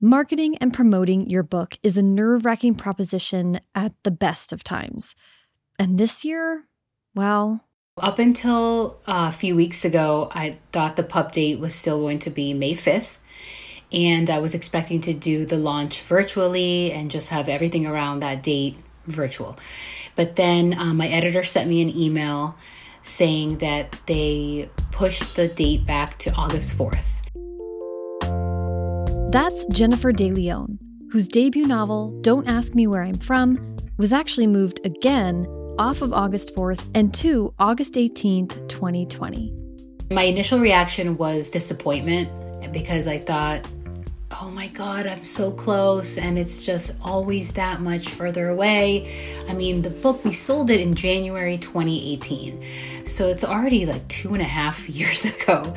Marketing and promoting your book is a nerve wracking proposition at the best of times. And this year, well, up until uh, a few weeks ago, I thought the pub date was still going to be May 5th. And I was expecting to do the launch virtually and just have everything around that date virtual. But then um, my editor sent me an email saying that they pushed the date back to August 4th. That's Jennifer De Leon, whose debut novel, Don't Ask Me Where I'm From, was actually moved again off of August 4th and to August 18th, 2020. My initial reaction was disappointment because I thought, oh my God, I'm so close, and it's just always that much further away. I mean, the book, we sold it in January 2018. So it's already like two and a half years ago.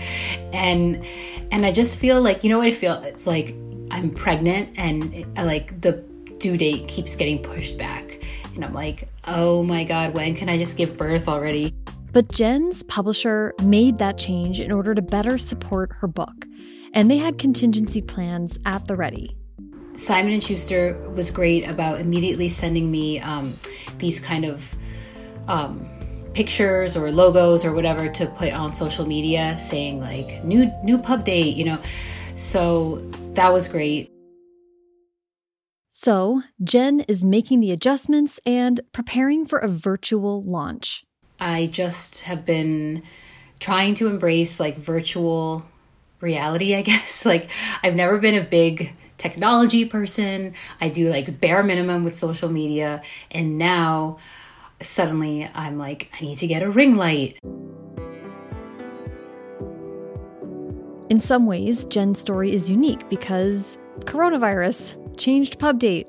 And and I just feel like, you know what I feel? It's like I'm pregnant and like the due date keeps getting pushed back. And I'm like, oh my God, when can I just give birth already? But Jen's publisher made that change in order to better support her book, and they had contingency plans at the ready. Simon and Schuster was great about immediately sending me um, these kind of um, pictures or logos or whatever to put on social media, saying like new new pub date, you know. So that was great. So, Jen is making the adjustments and preparing for a virtual launch. I just have been trying to embrace like virtual reality, I guess. Like, I've never been a big technology person. I do like bare minimum with social media. And now suddenly I'm like, I need to get a ring light. In some ways, Jen's story is unique because coronavirus changed pub date.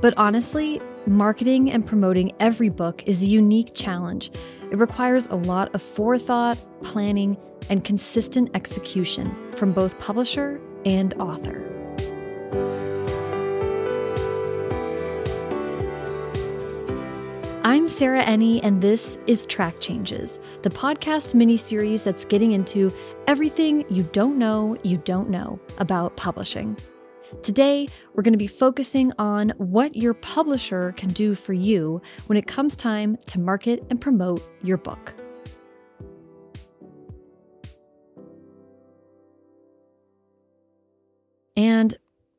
But honestly, marketing and promoting every book is a unique challenge. It requires a lot of forethought, planning, and consistent execution from both publisher and author. I'm Sarah Enni, and this is Track Changes, the podcast mini-series that's getting into everything you don't know you don't know about publishing. Today, we're going to be focusing on what your publisher can do for you when it comes time to market and promote your book. And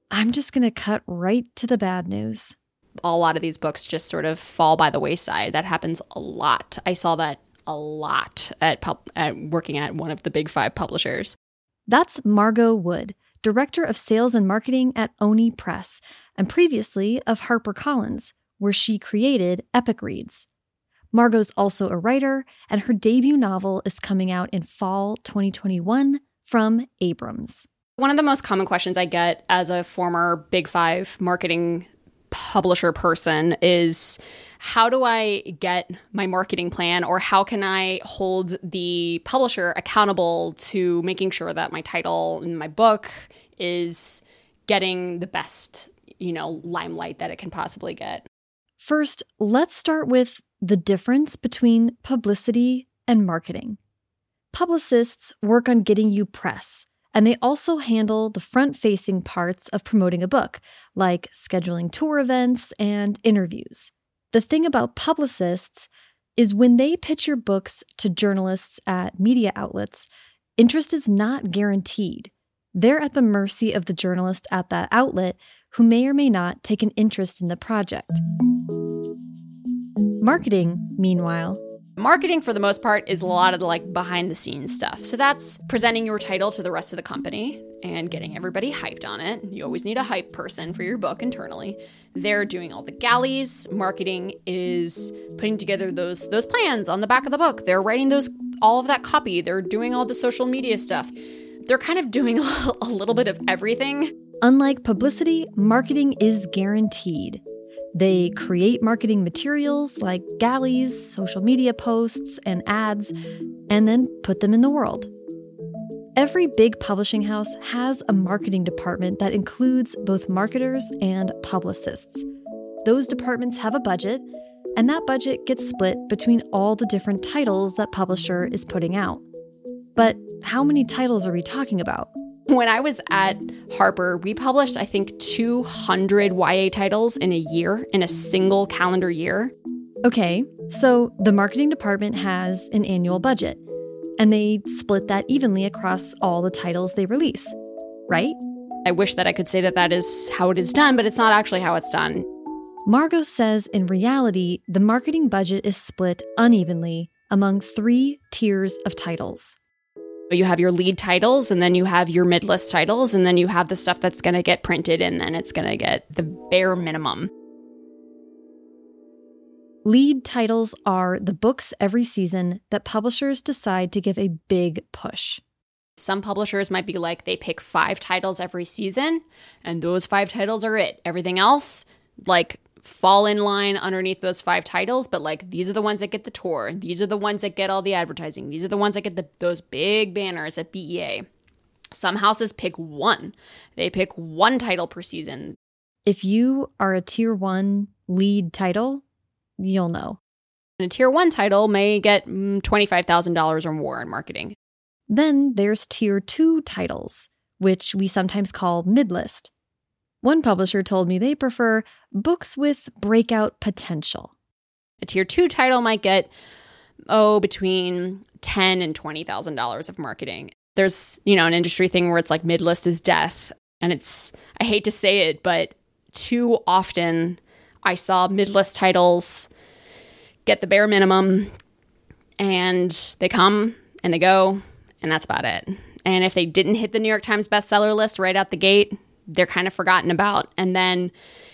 I'm just going to cut right to the bad news. A lot of these books just sort of fall by the wayside. That happens a lot. I saw that a lot at, pub- at working at one of the big five publishers. That's Margot Wood director of sales and marketing at Oni Press, and previously of HarperCollins, where she created Epic Reads. Margot's also a writer, and her debut novel is coming out in fall 2021 from Abrams. One of the most common questions I get as a former Big Five marketing publisher person is how do I get my marketing plan or how can I hold the publisher accountable to making sure that my title in my book is getting the best, you know, limelight that it can possibly get? First, let's start with the difference between publicity and marketing. Publicists work on getting you press, and they also handle the front facing parts of promoting a book, like scheduling tour events and interviews. The thing about publicists is when they pitch your books to journalists at media outlets, interest is not guaranteed. They're at the mercy of the journalist at that outlet who may or may not take an interest in the project. Marketing, meanwhile, Marketing, for the most part, is a lot of the like behind the scenes stuff. So that's presenting your title to the rest of the company and getting everybody hyped on it. You always need a hype person for your book internally. They're doing all the galleys. Marketing is putting together those those plans on the back of the book. They're writing those all of that copy. They're doing all the social media stuff. They're kind of doing a little bit of everything. Unlike publicity, marketing is guaranteed. They create marketing materials like galleys, social media posts, and ads, and then put them in the world. Every big publishing house has a marketing department that includes both marketers and publicists. Those departments have a budget, and that budget gets split between all the different titles that publisher is putting out. But how many titles are we talking about? When I was at Harper, we published, I think, 200 YA titles in a year, in a single calendar year. Okay, so the marketing department has an annual budget, and they split that evenly across all the titles they release, right? I wish that I could say that that is how it is done, but it's not actually how it's done. Margot says in reality, the marketing budget is split unevenly among three tiers of titles. You have your lead titles, and then you have your mid list titles, and then you have the stuff that's going to get printed, and then it's going to get the bare minimum. Lead titles are the books every season that publishers decide to give a big push. Some publishers might be like they pick five titles every season, and those five titles are it. Everything else, like fall in line underneath those five titles, but like these are the ones that get the tour. These are the ones that get all the advertising. These are the ones that get the, those big banners at BEA. Some houses pick one. They pick one title per season. If you are a tier one lead title, you'll know. And a tier one title may get mm, $25,000 or more in marketing. Then there's tier two titles, which we sometimes call mid list. One publisher told me they prefer books with breakout potential. A tier two title might get, oh, between ten and twenty thousand dollars of marketing. There's, you know, an industry thing where it's like mid list is death. And it's I hate to say it, but too often I saw mid list titles get the bare minimum and they come and they go, and that's about it. And if they didn't hit the New York Times bestseller list right out the gate, they're kind of forgotten about. And then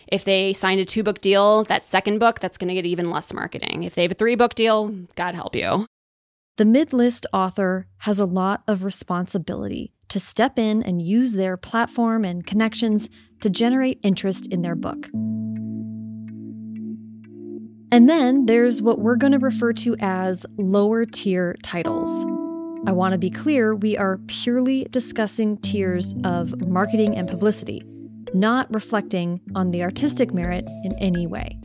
if they signed a two book deal, that second book, that's going to get even less marketing. If they have a three book deal, God help you. The mid list author has a lot of responsibility to step in and use their platform and connections to generate interest in their book. And then there's what we're going to refer to as lower tier titles. I want to be clear, we are purely discussing tiers of marketing and publicity, not reflecting on the artistic merit in any way.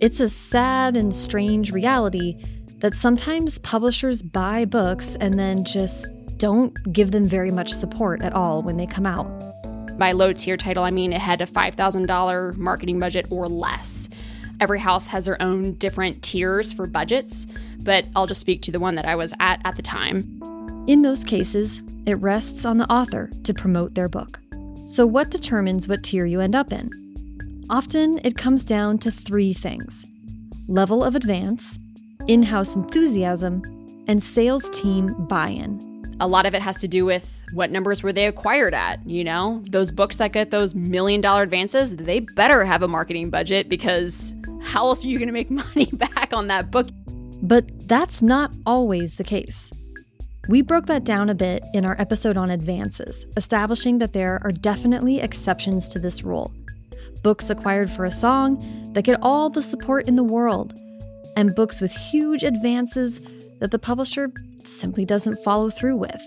It's a sad and strange reality that sometimes publishers buy books and then just don't give them very much support at all when they come out. By low tier title, I mean it had a $5,000 marketing budget or less. Every house has their own different tiers for budgets, but I'll just speak to the one that I was at at the time. In those cases, it rests on the author to promote their book. So, what determines what tier you end up in? Often it comes down to three things level of advance, in house enthusiasm, and sales team buy in. A lot of it has to do with what numbers were they acquired at. You know, those books that get those million dollar advances, they better have a marketing budget because how else are you going to make money back on that book? But that's not always the case. We broke that down a bit in our episode on advances, establishing that there are definitely exceptions to this rule. Books acquired for a song that get all the support in the world, and books with huge advances that the publisher simply doesn't follow through with.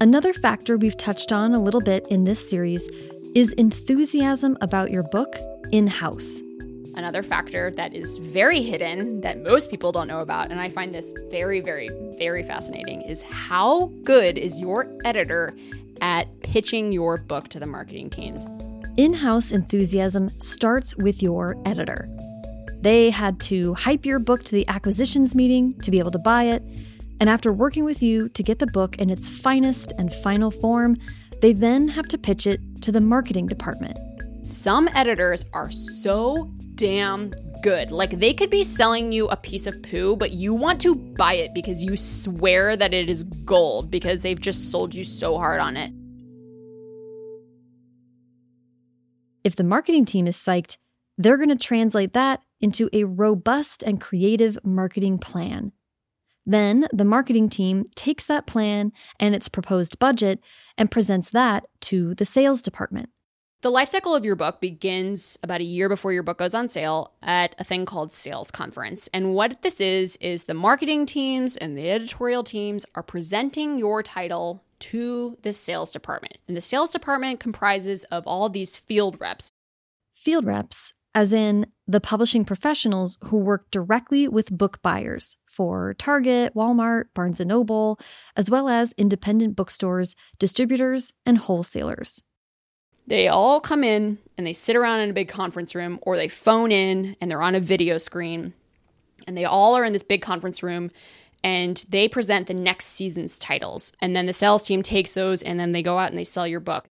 Another factor we've touched on a little bit in this series is enthusiasm about your book in house. Another factor that is very hidden that most people don't know about, and I find this very, very, very fascinating, is how good is your editor at pitching your book to the marketing teams? In house enthusiasm starts with your editor. They had to hype your book to the acquisitions meeting to be able to buy it. And after working with you to get the book in its finest and final form, they then have to pitch it to the marketing department. Some editors are so damn good. Like they could be selling you a piece of poo, but you want to buy it because you swear that it is gold because they've just sold you so hard on it. If the marketing team is psyched, they're going to translate that into a robust and creative marketing plan. Then the marketing team takes that plan and its proposed budget and presents that to the sales department. The life cycle of your book begins about a year before your book goes on sale at a thing called sales conference. And what this is, is the marketing teams and the editorial teams are presenting your title to the sales department. And the sales department comprises of all these field reps. Field reps as in the publishing professionals who work directly with book buyers for Target, Walmart, Barnes & Noble, as well as independent bookstores, distributors, and wholesalers. They all come in and they sit around in a big conference room or they phone in and they're on a video screen and they all are in this big conference room and they present the next season's titles. And then the sales team takes those and then they go out and they sell your book.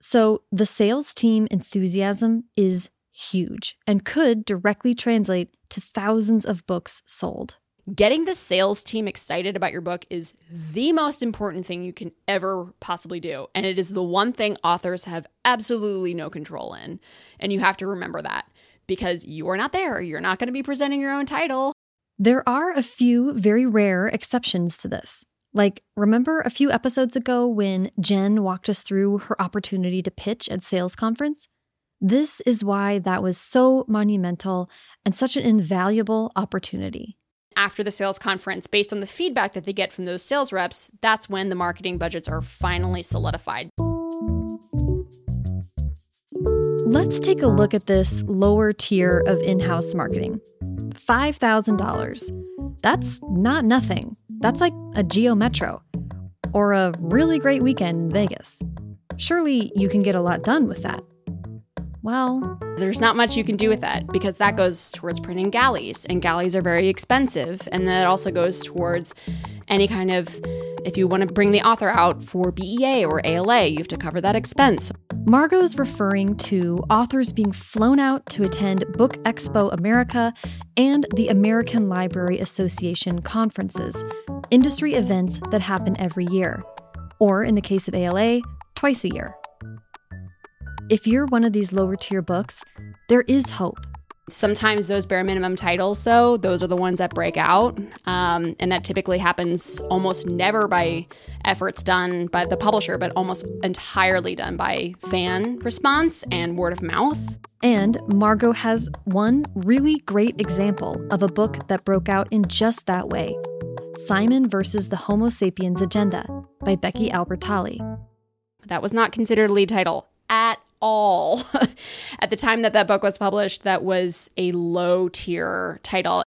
So the sales team enthusiasm is huge and could directly translate to thousands of books sold. Getting the sales team excited about your book is the most important thing you can ever possibly do. And it is the one thing authors have absolutely no control in. And you have to remember that because you are not there. You're not going to be presenting your own title. There are a few very rare exceptions to this. Like, remember a few episodes ago when Jen walked us through her opportunity to pitch at Sales Conference? This is why that was so monumental and such an invaluable opportunity. After the sales conference, based on the feedback that they get from those sales reps, that's when the marketing budgets are finally solidified. Let's take a look at this lower tier of in house marketing $5,000. That's not nothing. That's like a Geo Metro or a really great weekend in Vegas. Surely you can get a lot done with that. Well, there's not much you can do with that because that goes towards printing galleys, and galleys are very expensive. And that also goes towards any kind of, if you want to bring the author out for BEA or ALA, you have to cover that expense. Margot's referring to authors being flown out to attend Book Expo America and the American Library Association conferences, industry events that happen every year, or in the case of ALA, twice a year. If you're one of these lower tier books, there is hope. Sometimes those bare minimum titles, though, those are the ones that break out. Um, and that typically happens almost never by efforts done by the publisher, but almost entirely done by fan response and word of mouth. And Margot has one really great example of a book that broke out in just that way Simon versus the Homo sapiens Agenda by Becky Albertalli. That was not considered a lead title at all. At the time that that book was published, that was a low tier title.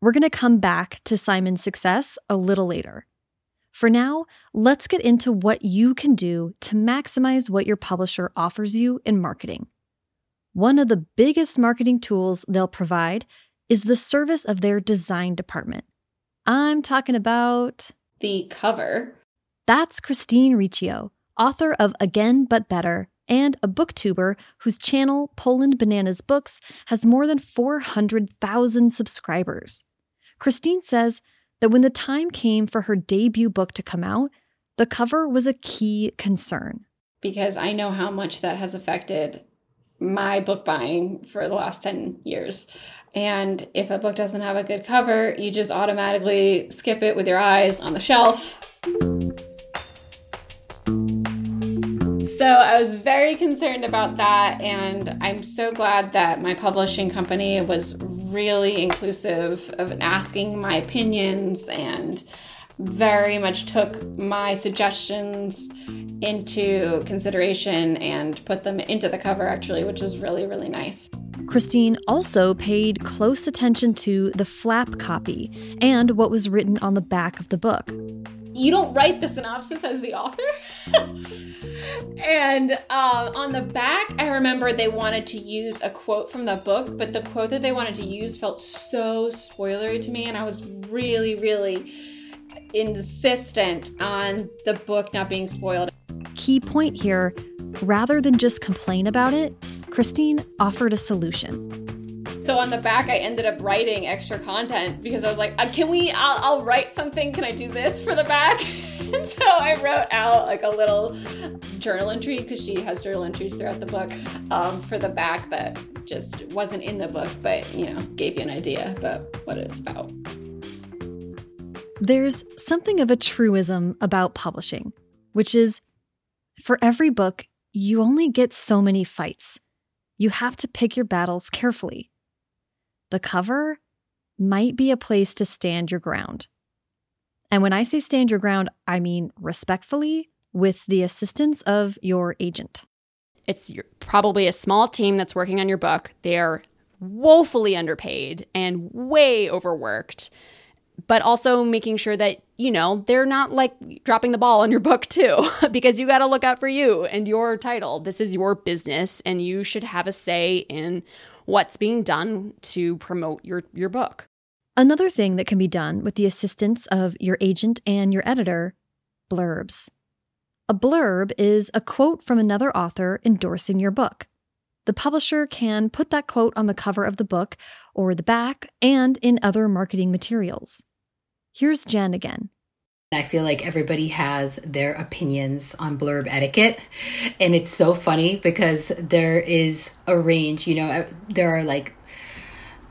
We're going to come back to Simon's success a little later. For now, let's get into what you can do to maximize what your publisher offers you in marketing. One of the biggest marketing tools they'll provide is the service of their design department. I'm talking about the cover. That's Christine Riccio, author of Again But Better and a booktuber whose channel, Poland Bananas Books, has more than 400,000 subscribers. Christine says that when the time came for her debut book to come out, the cover was a key concern. Because I know how much that has affected my book buying for the last 10 years. And if a book doesn't have a good cover, you just automatically skip it with your eyes on the shelf. So I was very concerned about that, and I'm so glad that my publishing company was really inclusive of asking my opinions and very much took my suggestions into consideration and put them into the cover actually which was really really nice Christine also paid close attention to the flap copy and what was written on the back of the book you don't write the synopsis as the author. and uh, on the back, I remember they wanted to use a quote from the book, but the quote that they wanted to use felt so spoilery to me, and I was really, really insistent on the book not being spoiled. Key point here rather than just complain about it, Christine offered a solution. So on the back, I ended up writing extra content because I was like, uh, can we, I'll, I'll write something. Can I do this for the back? and so I wrote out like a little journal entry because she has journal entries throughout the book um, for the back that just wasn't in the book, but you know, gave you an idea about what it's about. There's something of a truism about publishing, which is for every book, you only get so many fights. You have to pick your battles carefully the cover might be a place to stand your ground. And when I say stand your ground, I mean respectfully with the assistance of your agent. It's probably a small team that's working on your book. They're woefully underpaid and way overworked but also making sure that you know they're not like dropping the ball on your book too because you got to look out for you and your title this is your business and you should have a say in what's being done to promote your your book another thing that can be done with the assistance of your agent and your editor blurbs a blurb is a quote from another author endorsing your book the publisher can put that quote on the cover of the book or the back and in other marketing materials. Here's Jen again. I feel like everybody has their opinions on blurb etiquette. And it's so funny because there is a range, you know, there are like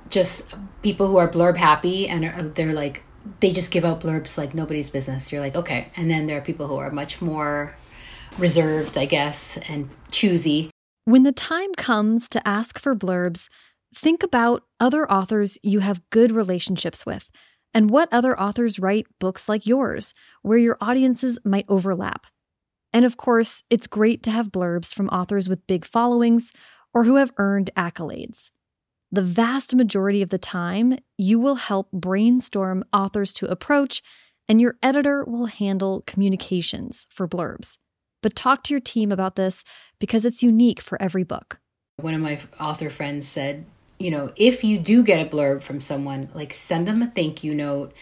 just people who are blurb happy and they're like, they just give out blurbs like nobody's business. You're like, okay. And then there are people who are much more reserved, I guess, and choosy. When the time comes to ask for blurbs, think about other authors you have good relationships with and what other authors write books like yours, where your audiences might overlap. And of course, it's great to have blurbs from authors with big followings or who have earned accolades. The vast majority of the time, you will help brainstorm authors to approach, and your editor will handle communications for blurbs but talk to your team about this because it's unique for every book. One of my author friends said, you know, if you do get a blurb from someone, like send them a thank you note,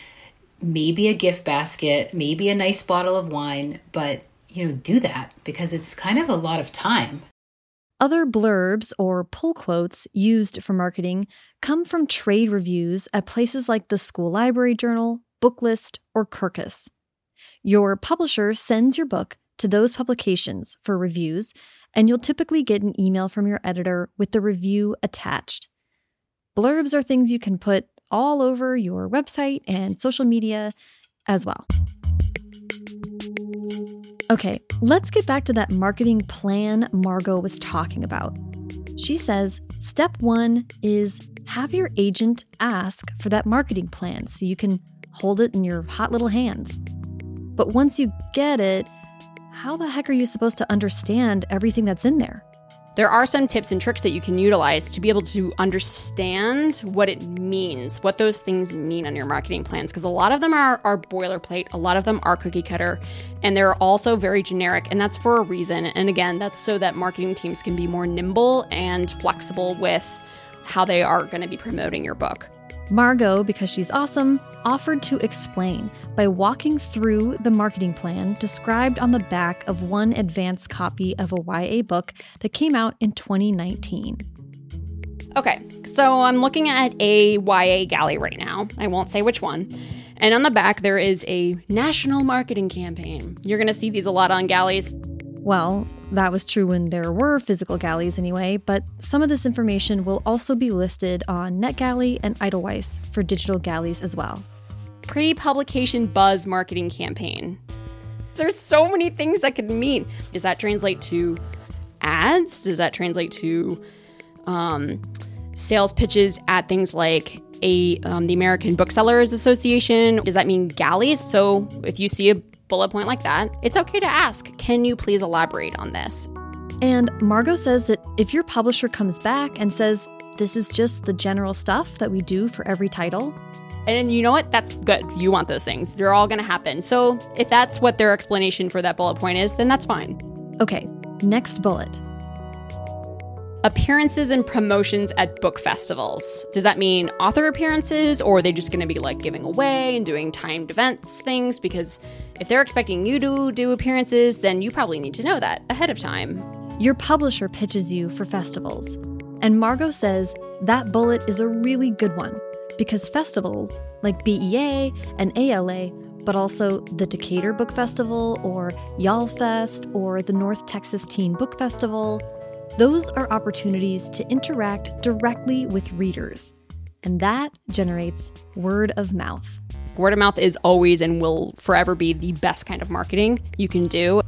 maybe a gift basket, maybe a nice bottle of wine, but, you know, do that because it's kind of a lot of time. Other blurbs or pull quotes used for marketing come from trade reviews at places like the School Library Journal, Booklist, or Kirkus. Your publisher sends your book to those publications for reviews, and you'll typically get an email from your editor with the review attached. Blurbs are things you can put all over your website and social media as well. Okay, let's get back to that marketing plan Margot was talking about. She says step one is have your agent ask for that marketing plan so you can hold it in your hot little hands. But once you get it, how the heck are you supposed to understand everything that's in there? There are some tips and tricks that you can utilize to be able to understand what it means, what those things mean on your marketing plans. Because a lot of them are, are boilerplate, a lot of them are cookie cutter, and they're also very generic. And that's for a reason. And again, that's so that marketing teams can be more nimble and flexible with how they are going to be promoting your book. Margot, because she's awesome, offered to explain by walking through the marketing plan described on the back of one advanced copy of a YA book that came out in 2019. Okay, so I'm looking at a YA galley right now. I won't say which one. And on the back, there is a national marketing campaign. You're to see these a lot on galleys. Well, that was true when there were physical galleys anyway, but some of this information will also be listed on NetGalley and Edelweiss for digital galleys as well. Pre publication buzz marketing campaign. There's so many things that could mean. Does that translate to ads? Does that translate to um, sales pitches at things like a um, the American Booksellers Association? Does that mean galleys? So if you see a bullet point like that, it's okay to ask, can you please elaborate on this? And Margot says that if your publisher comes back and says, this is just the general stuff that we do for every title. And you know what? That's good. You want those things. They're all going to happen. So if that's what their explanation for that bullet point is, then that's fine. Okay, next bullet appearances and promotions at book festivals. Does that mean author appearances or are they just going to be like giving away and doing timed events things? Because if they're expecting you to do appearances, then you probably need to know that ahead of time. Your publisher pitches you for festivals. And Margot says that bullet is a really good one because festivals like BEA and ALA, but also the Decatur Book Festival or YALLFest or the North Texas Teen Book Festival, those are opportunities to interact directly with readers, and that generates word of mouth. Word of mouth is always and will forever be the best kind of marketing you can do.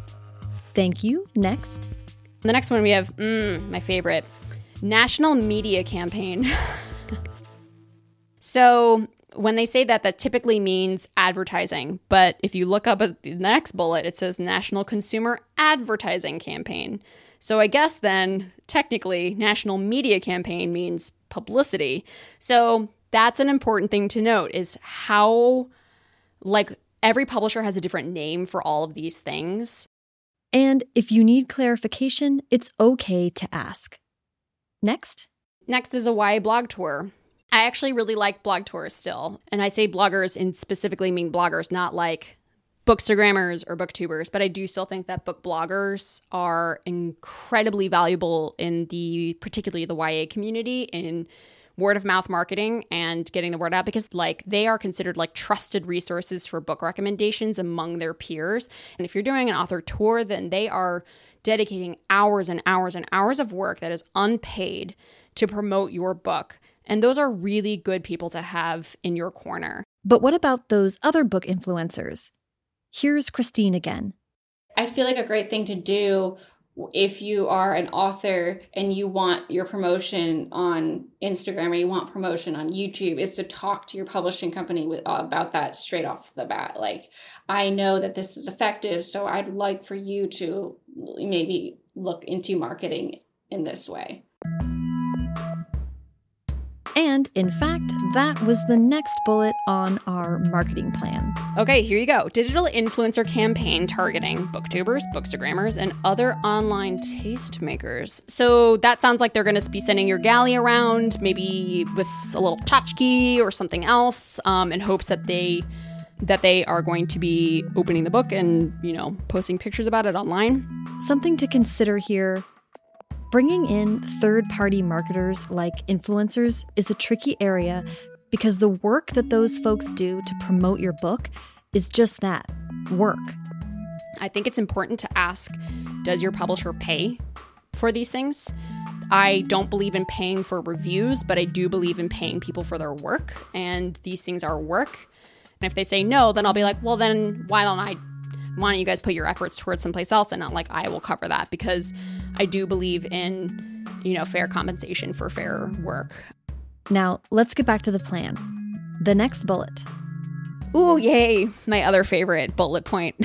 Thank you. Next. The next one we have, mm, my favorite national media campaign. so when they say that, that typically means advertising. But if you look up at the next bullet, it says National Consumer Advertising Campaign. So I guess then technically, national media campaign means publicity. So that's an important thing to note is how, like, every publisher has a different name for all of these things. And if you need clarification, it's okay to ask. Next. Next is a YA blog tour. I actually really like blog tours still. And I say bloggers and specifically mean bloggers, not like bookstagrammers or booktubers, but I do still think that book bloggers are incredibly valuable in the particularly the YA community in word of mouth marketing and getting the word out because like they are considered like trusted resources for book recommendations among their peers. And if you're doing an author tour, then they are dedicating hours and hours and hours of work that is unpaid to promote your book. And those are really good people to have in your corner. But what about those other book influencers? Here's Christine again. I feel like a great thing to do if you are an author and you want your promotion on Instagram or you want promotion on YouTube is to talk to your publishing company with, uh, about that straight off the bat. Like, I know that this is effective, so I'd like for you to maybe look into marketing in this way. And in fact, that was the next bullet on our marketing plan. Okay, here you go. Digital influencer campaign targeting booktubers, bookstagrammers, and other online tastemakers. So that sounds like they're going to be sending your galley around, maybe with a little tchotchke or something else, um, in hopes that they that they are going to be opening the book and you know posting pictures about it online. Something to consider here Bringing in third party marketers like influencers is a tricky area because the work that those folks do to promote your book is just that work. I think it's important to ask Does your publisher pay for these things? I don't believe in paying for reviews, but I do believe in paying people for their work, and these things are work. And if they say no, then I'll be like, well, then why don't I why don't you guys put your efforts towards someplace else and not like I will cover that because I do believe in, you know, fair compensation for fair work. Now, let's get back to the plan. The next bullet. Ooh, yay. My other favorite bullet point.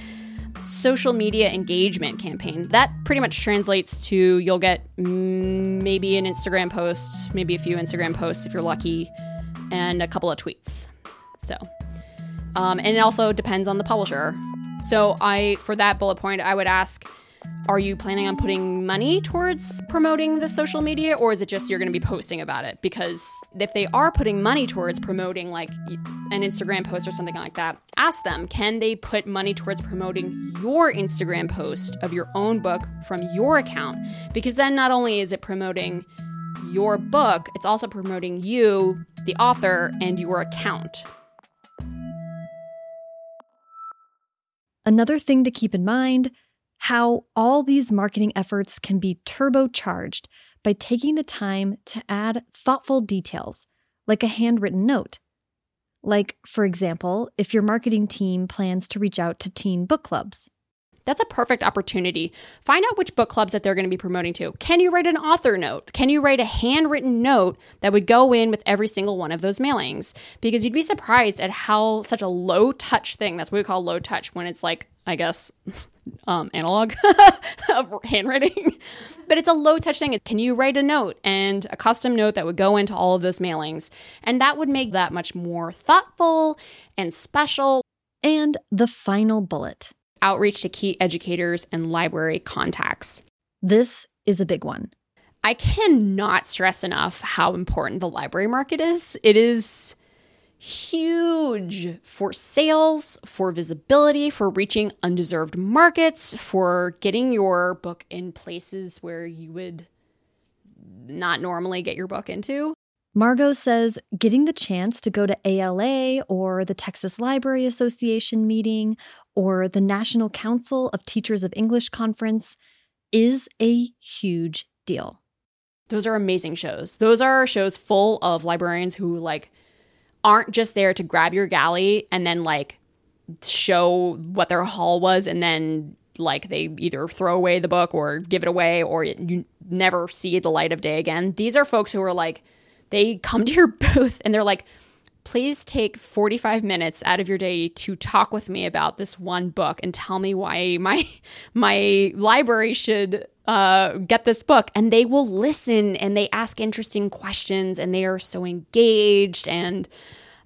Social media engagement campaign. That pretty much translates to you'll get maybe an Instagram post, maybe a few Instagram posts if you're lucky, and a couple of tweets. So, um, and it also depends on the publisher. So I for that bullet point, I would ask are you planning on putting money towards promoting the social media or is it just you're going to be posting about it? Because if they are putting money towards promoting like an instagram post or something like that ask them can they put money towards promoting your instagram post of your own book from your account? Because then not only is it promoting your book it's also promoting you the author and your account Another thing to keep in mind how all these marketing efforts can be turbocharged by taking the time to add thoughtful details, like a handwritten note. Like, for example, if your marketing team plans to reach out to teen book clubs. That's a perfect opportunity. Find out which book clubs that they're going to be promoting to. Can you write an author note? Can you write a handwritten note that would go in with every single one of those mailings? Because you'd be surprised at how such a low touch thing, that's what we call low touch when it's like, I guess, um, analog of handwriting, but it's a low touch thing. Can you write a note and a custom note that would go into all of those mailings? And that would make that much more thoughtful and special. And the final bullet outreach to key educators and library contacts. This is a big one. I cannot stress enough how important the library market is. It is huge for sales, for visibility, for reaching undeserved markets, for getting your book in places where you would not normally get your book into. Margot says getting the chance to go to ALA or the Texas Library Association meeting or the National Council of Teachers of English conference is a huge deal. Those are amazing shows. Those are shows full of librarians who like aren't just there to grab your galley and then like show what their haul was and then like they either throw away the book or give it away or you never see the light of day again. These are folks who are like they come to your booth and they're like please take 45 minutes out of your day to talk with me about this one book and tell me why my my library should uh, get this book. And they will listen and they ask interesting questions and they are so engaged and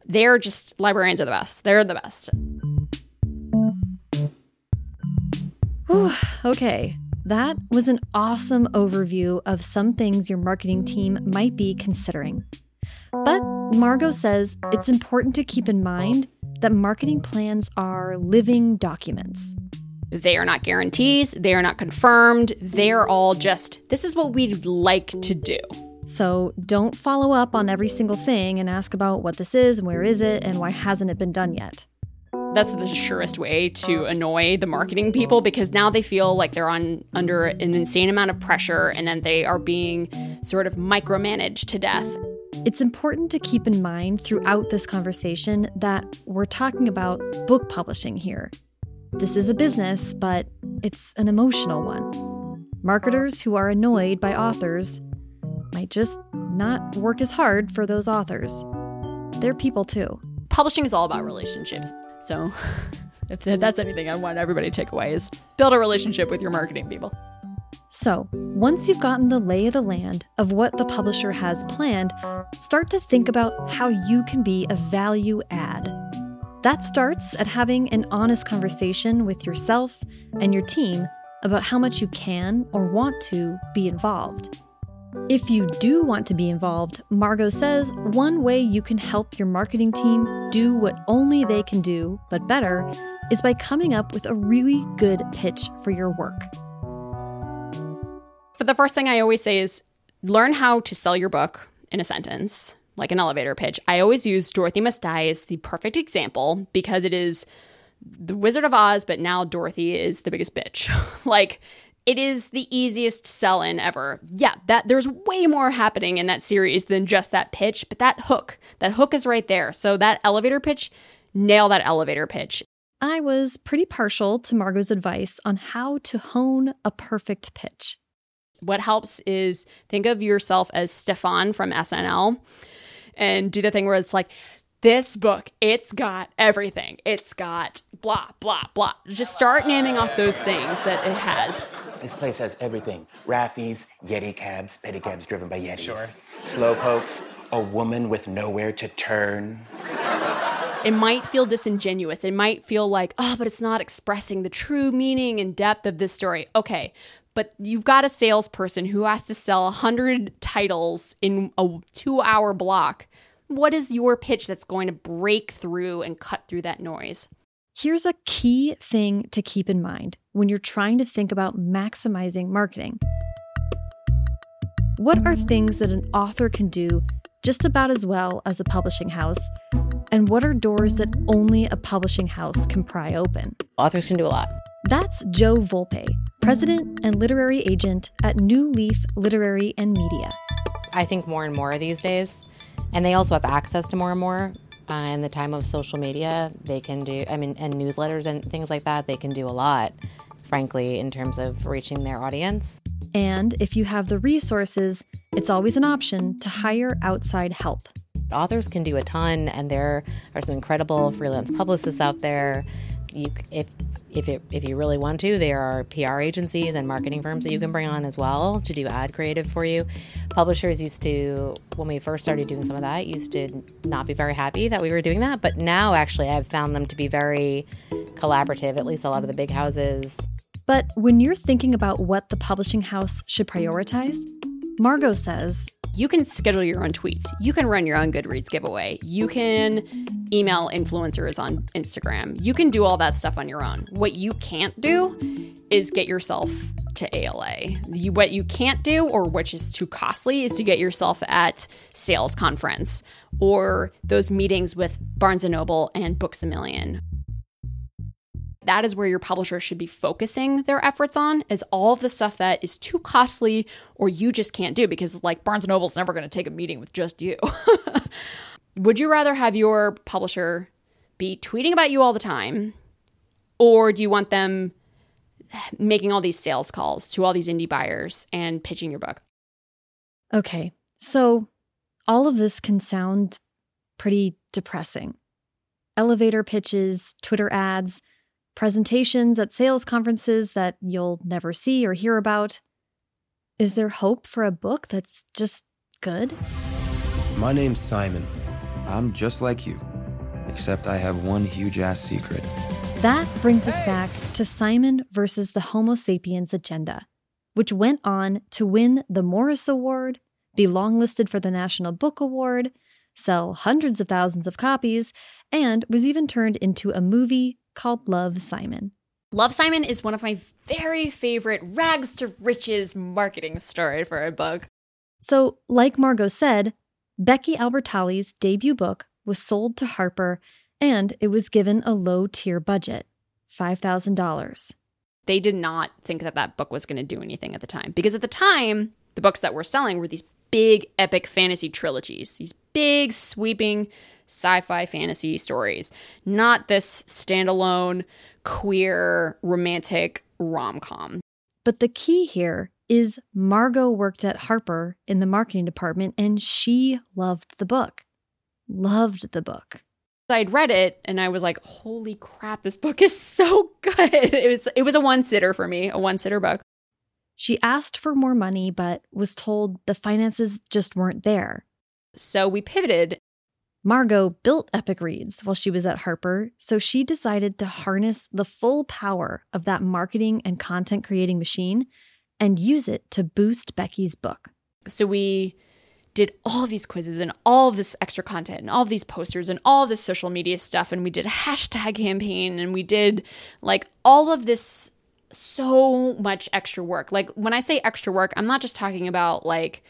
they're just librarians are the best. They're the best. Whew, okay. That was an awesome overview of some things your marketing team might be considering but margot says it's important to keep in mind that marketing plans are living documents they are not guarantees, they are not confirmed, they're all just, this is what we'd like to do. So don't follow up on every single thing and ask about what this is, where is it, and why hasn't it been done yet. That's the surest way to annoy the marketing people because now they feel like they're on under an insane amount of pressure and then they are being sort of micromanaged to death. It's important to keep in mind throughout this conversation that we're talking about book publishing here. This is a business, but it's an emotional one. Marketers who are annoyed by authors might just not work as hard for those authors. They're people too. Publishing is all about relationships. So, if that's anything I want everybody to take away is build a relationship with your marketing people. So, once you've gotten the lay of the land of what the publisher has planned, start to think about how you can be a value add. That starts at having an honest conversation with yourself and your team about how much you can or want to be involved. If you do want to be involved, Margot says one way you can help your marketing team do what only they can do, but better, is by coming up with a really good pitch for your work. For the first thing I always say is learn how to sell your book in a sentence like an elevator pitch. I always use Dorothy Must Die as the perfect example because it is the Wizard of Oz, but now Dorothy is the biggest bitch. like it is the easiest sell in ever. Yeah, that there's way more happening in that series than just that pitch, but that hook, that hook is right there. So that elevator pitch, nail that elevator pitch. I was pretty partial to Margot's advice on how to hone a perfect pitch. What helps is think of yourself as Stefon from SNL and do the thing where it's like, this book, it's got everything. It's got blah, blah, blah. Just start naming off those things that it has. This place has everything Raffies, Yeti cabs, pedicabs driven by Yetis. Sure. Slow pokes, a woman with nowhere to turn. It might feel disingenuous. It might feel like, oh, but it's not expressing the true meaning and depth of this story. Okay, but you've got a salesperson who has to sell 100 titles in a two hour block. What is your pitch that's going to break through and cut through that noise? Here's a key thing to keep in mind when you're trying to think about maximizing marketing. What are things that an author can do just about as well as a publishing house? And what are doors that only a publishing house can pry open? Authors can do a lot. That's Jo Volpe, president and literary agent at New Leaf Literary and Media. I think more and more these days, and they also have access to more and more. Uh, in the time of social media, they can do, I mean, and newsletters and things like that, they can do a lot, frankly, in terms of reaching their audience. And if you have the resources, it's always an option to hire outside help. Authors can do a ton, and there are some incredible freelance publicists out there. You, if if it, if you really want to, there are PR agencies and marketing firms that you can bring on as well to do ad creative for you. Publishers used to, when we first started doing some of that, used to not be very happy that we were doing that, but now actually I've found them to be very collaborative. At least a lot of the big houses. But when you're thinking about what the publishing house should prioritize, Margot says you can schedule your own tweets. You can run your own Goodreads giveaway. You can email influencers on Instagram. You can do all that stuff on your own. What you can't do is get yourself to ALA. You, what you can't do, or which is too costly, is to get yourself at sales conference or those meetings with Barnes and Noble and Books a Million that is where your publisher should be focusing their efforts on is all of the stuff that is too costly or you just can't do because like Barnes Noble's never going to take a meeting with just you. Would you rather have your publisher be tweeting about you all the time or do you want them making all these sales calls to all these indie buyers and pitching your book? Okay. So all of this can sound pretty depressing. Elevator pitches, Twitter ads, presentations at sales conferences that you'll never see or hear about. Is there hope for a book that's just good? My name's Simon. I'm just like you, except I have one huge ass secret. That brings us back to Simon versus the Homo sapiens agenda, which went on to win the Morris Award, be longlisted for the National Book Award, sell hundreds of thousands of copies, and was even turned into a movie called Love Simon. Love Simon is one of my very favorite rags to riches marketing story for a book. So, like Margot said, Becky Albertalli's debut book was sold to Harper and it was given a low tier budget $5,000. They did not think that that book was going to do anything at the time because at the time, the books that were selling were these big epic fantasy trilogies, these big sweeping sci fi fantasy stories, not this standalone queer romantic rom com. But the key here is Margot worked at Harper in the marketing department and she loved the book. Loved the book. I'd read it and I was like, "Holy crap, this book is so good." It was it was a one-sitter for me, a one-sitter book. She asked for more money but was told the finances just weren't there. So we pivoted. Margot built Epic Reads while she was at Harper, so she decided to harness the full power of that marketing and content creating machine and use it to boost Becky's book. So we did all of these quizzes and all of this extra content and all of these posters and all of this social media stuff and we did a hashtag campaign and we did like all of this so much extra work. Like when I say extra work, I'm not just talking about like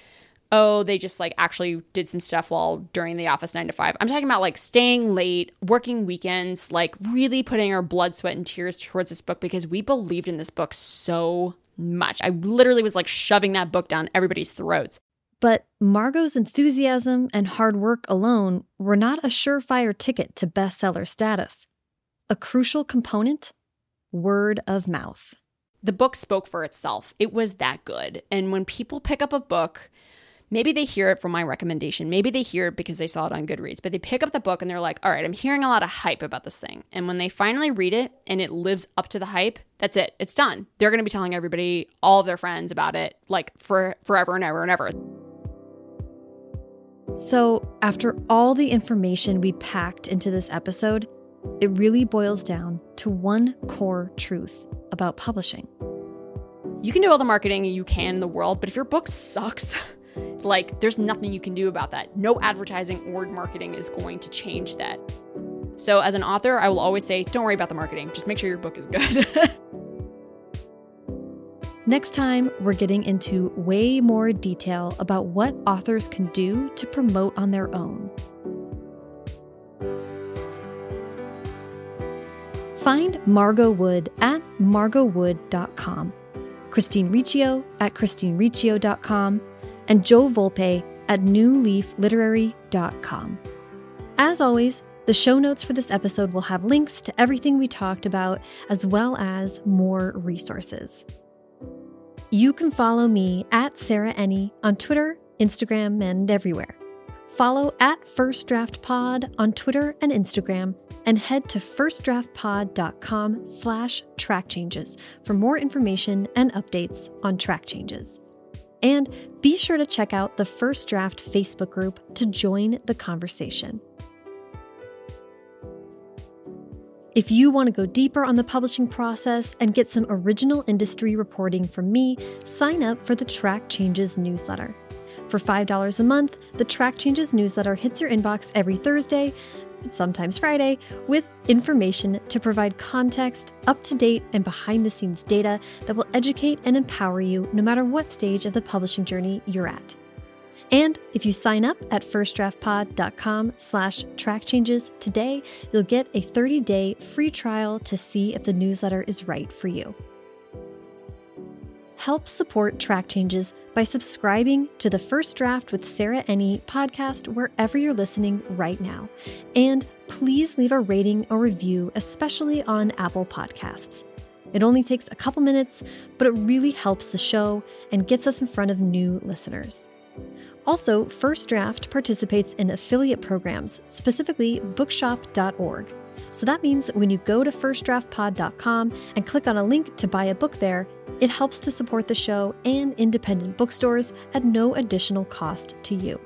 oh, they just like actually did some stuff while during the office nine to five. I'm talking about like staying late, working weekends, like really putting our blood, sweat, and tears towards this book because we believed in this book so much. I literally was like shoving that book down everybody's throats. But Margot's enthusiasm and hard work alone were not a surefire ticket to bestseller status. A crucial component word of mouth. The book spoke for itself. It was that good. And when people pick up a book, maybe they hear it from my recommendation. Maybe they hear it because they saw it on Goodreads, but they pick up the book and they're like, all right, I'm hearing a lot of hype about this thing. And when they finally read it and it lives up to the hype, that's it. It's done. They're going to be telling everybody, all of their friends about it, like for forever and ever and ever. So, after all the information we packed into this episode, it really boils down to one core truth about publishing. You can do all the marketing you can in the world, but if your book sucks, like there's nothing you can do about that. No advertising or marketing is going to change that. So, as an author, I will always say, don't worry about the marketing, just make sure your book is good. Next time, we're getting into way more detail about what authors can do to promote on their own. Find Margot Wood at margotwood.com, Christine Riccio at christinericcio.com, and Jo Volpe at newleafliterary.com. As always, the show notes for this episode will have links to everything we talked about, as well as more resources. You can follow me at Sarah Enni on Twitter, Instagram, and everywhere. Follow at First Draft Pod on Twitter and Instagram, and head to firstdraftpod.com slash track changes for more information and updates on track changes. And be sure to check out the First Draft Facebook group to join the conversation. If you want to go deeper on the publishing process and get some original industry reporting from me, sign up for the Track Changes newsletter. For $5 a month, the Track Changes newsletter hits your inbox every Thursday, sometimes Friday, with information to provide context, up to date, and behind the scenes data that will educate and empower you no matter what stage of the publishing journey you're at. And if you sign up at firstdraftpod.com slash track changes today, you'll get a 30-day free trial to see if the newsletter is right for you. Help support Track Changes by subscribing to the First Draft with Sarah Enni podcast wherever you're listening right now. And please leave a rating or review, especially on Apple Podcasts. It only takes a couple minutes, but it really helps the show and gets us in front of new listeners. Also, First Draft participates in affiliate programs, specifically bookshop.org. So that means when you go to firstdraftpod.com and click on a link to buy a book there, it helps to support the show and independent bookstores at no additional cost to you.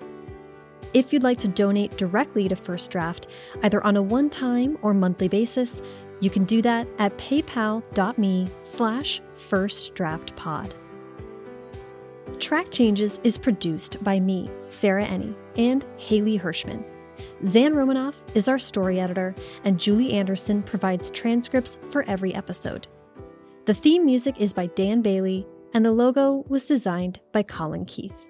If you'd like to donate directly to First Draft, either on a one-time or monthly basis, you can do that at paypal.me slash firstdraftpod. Track Changes is produced by me, Sarah Enni, and Haley Hirschman. Zan Romanoff is our story editor, and Julie Anderson provides transcripts for every episode. The theme music is by Dan Bailey, and the logo was designed by Colin Keith.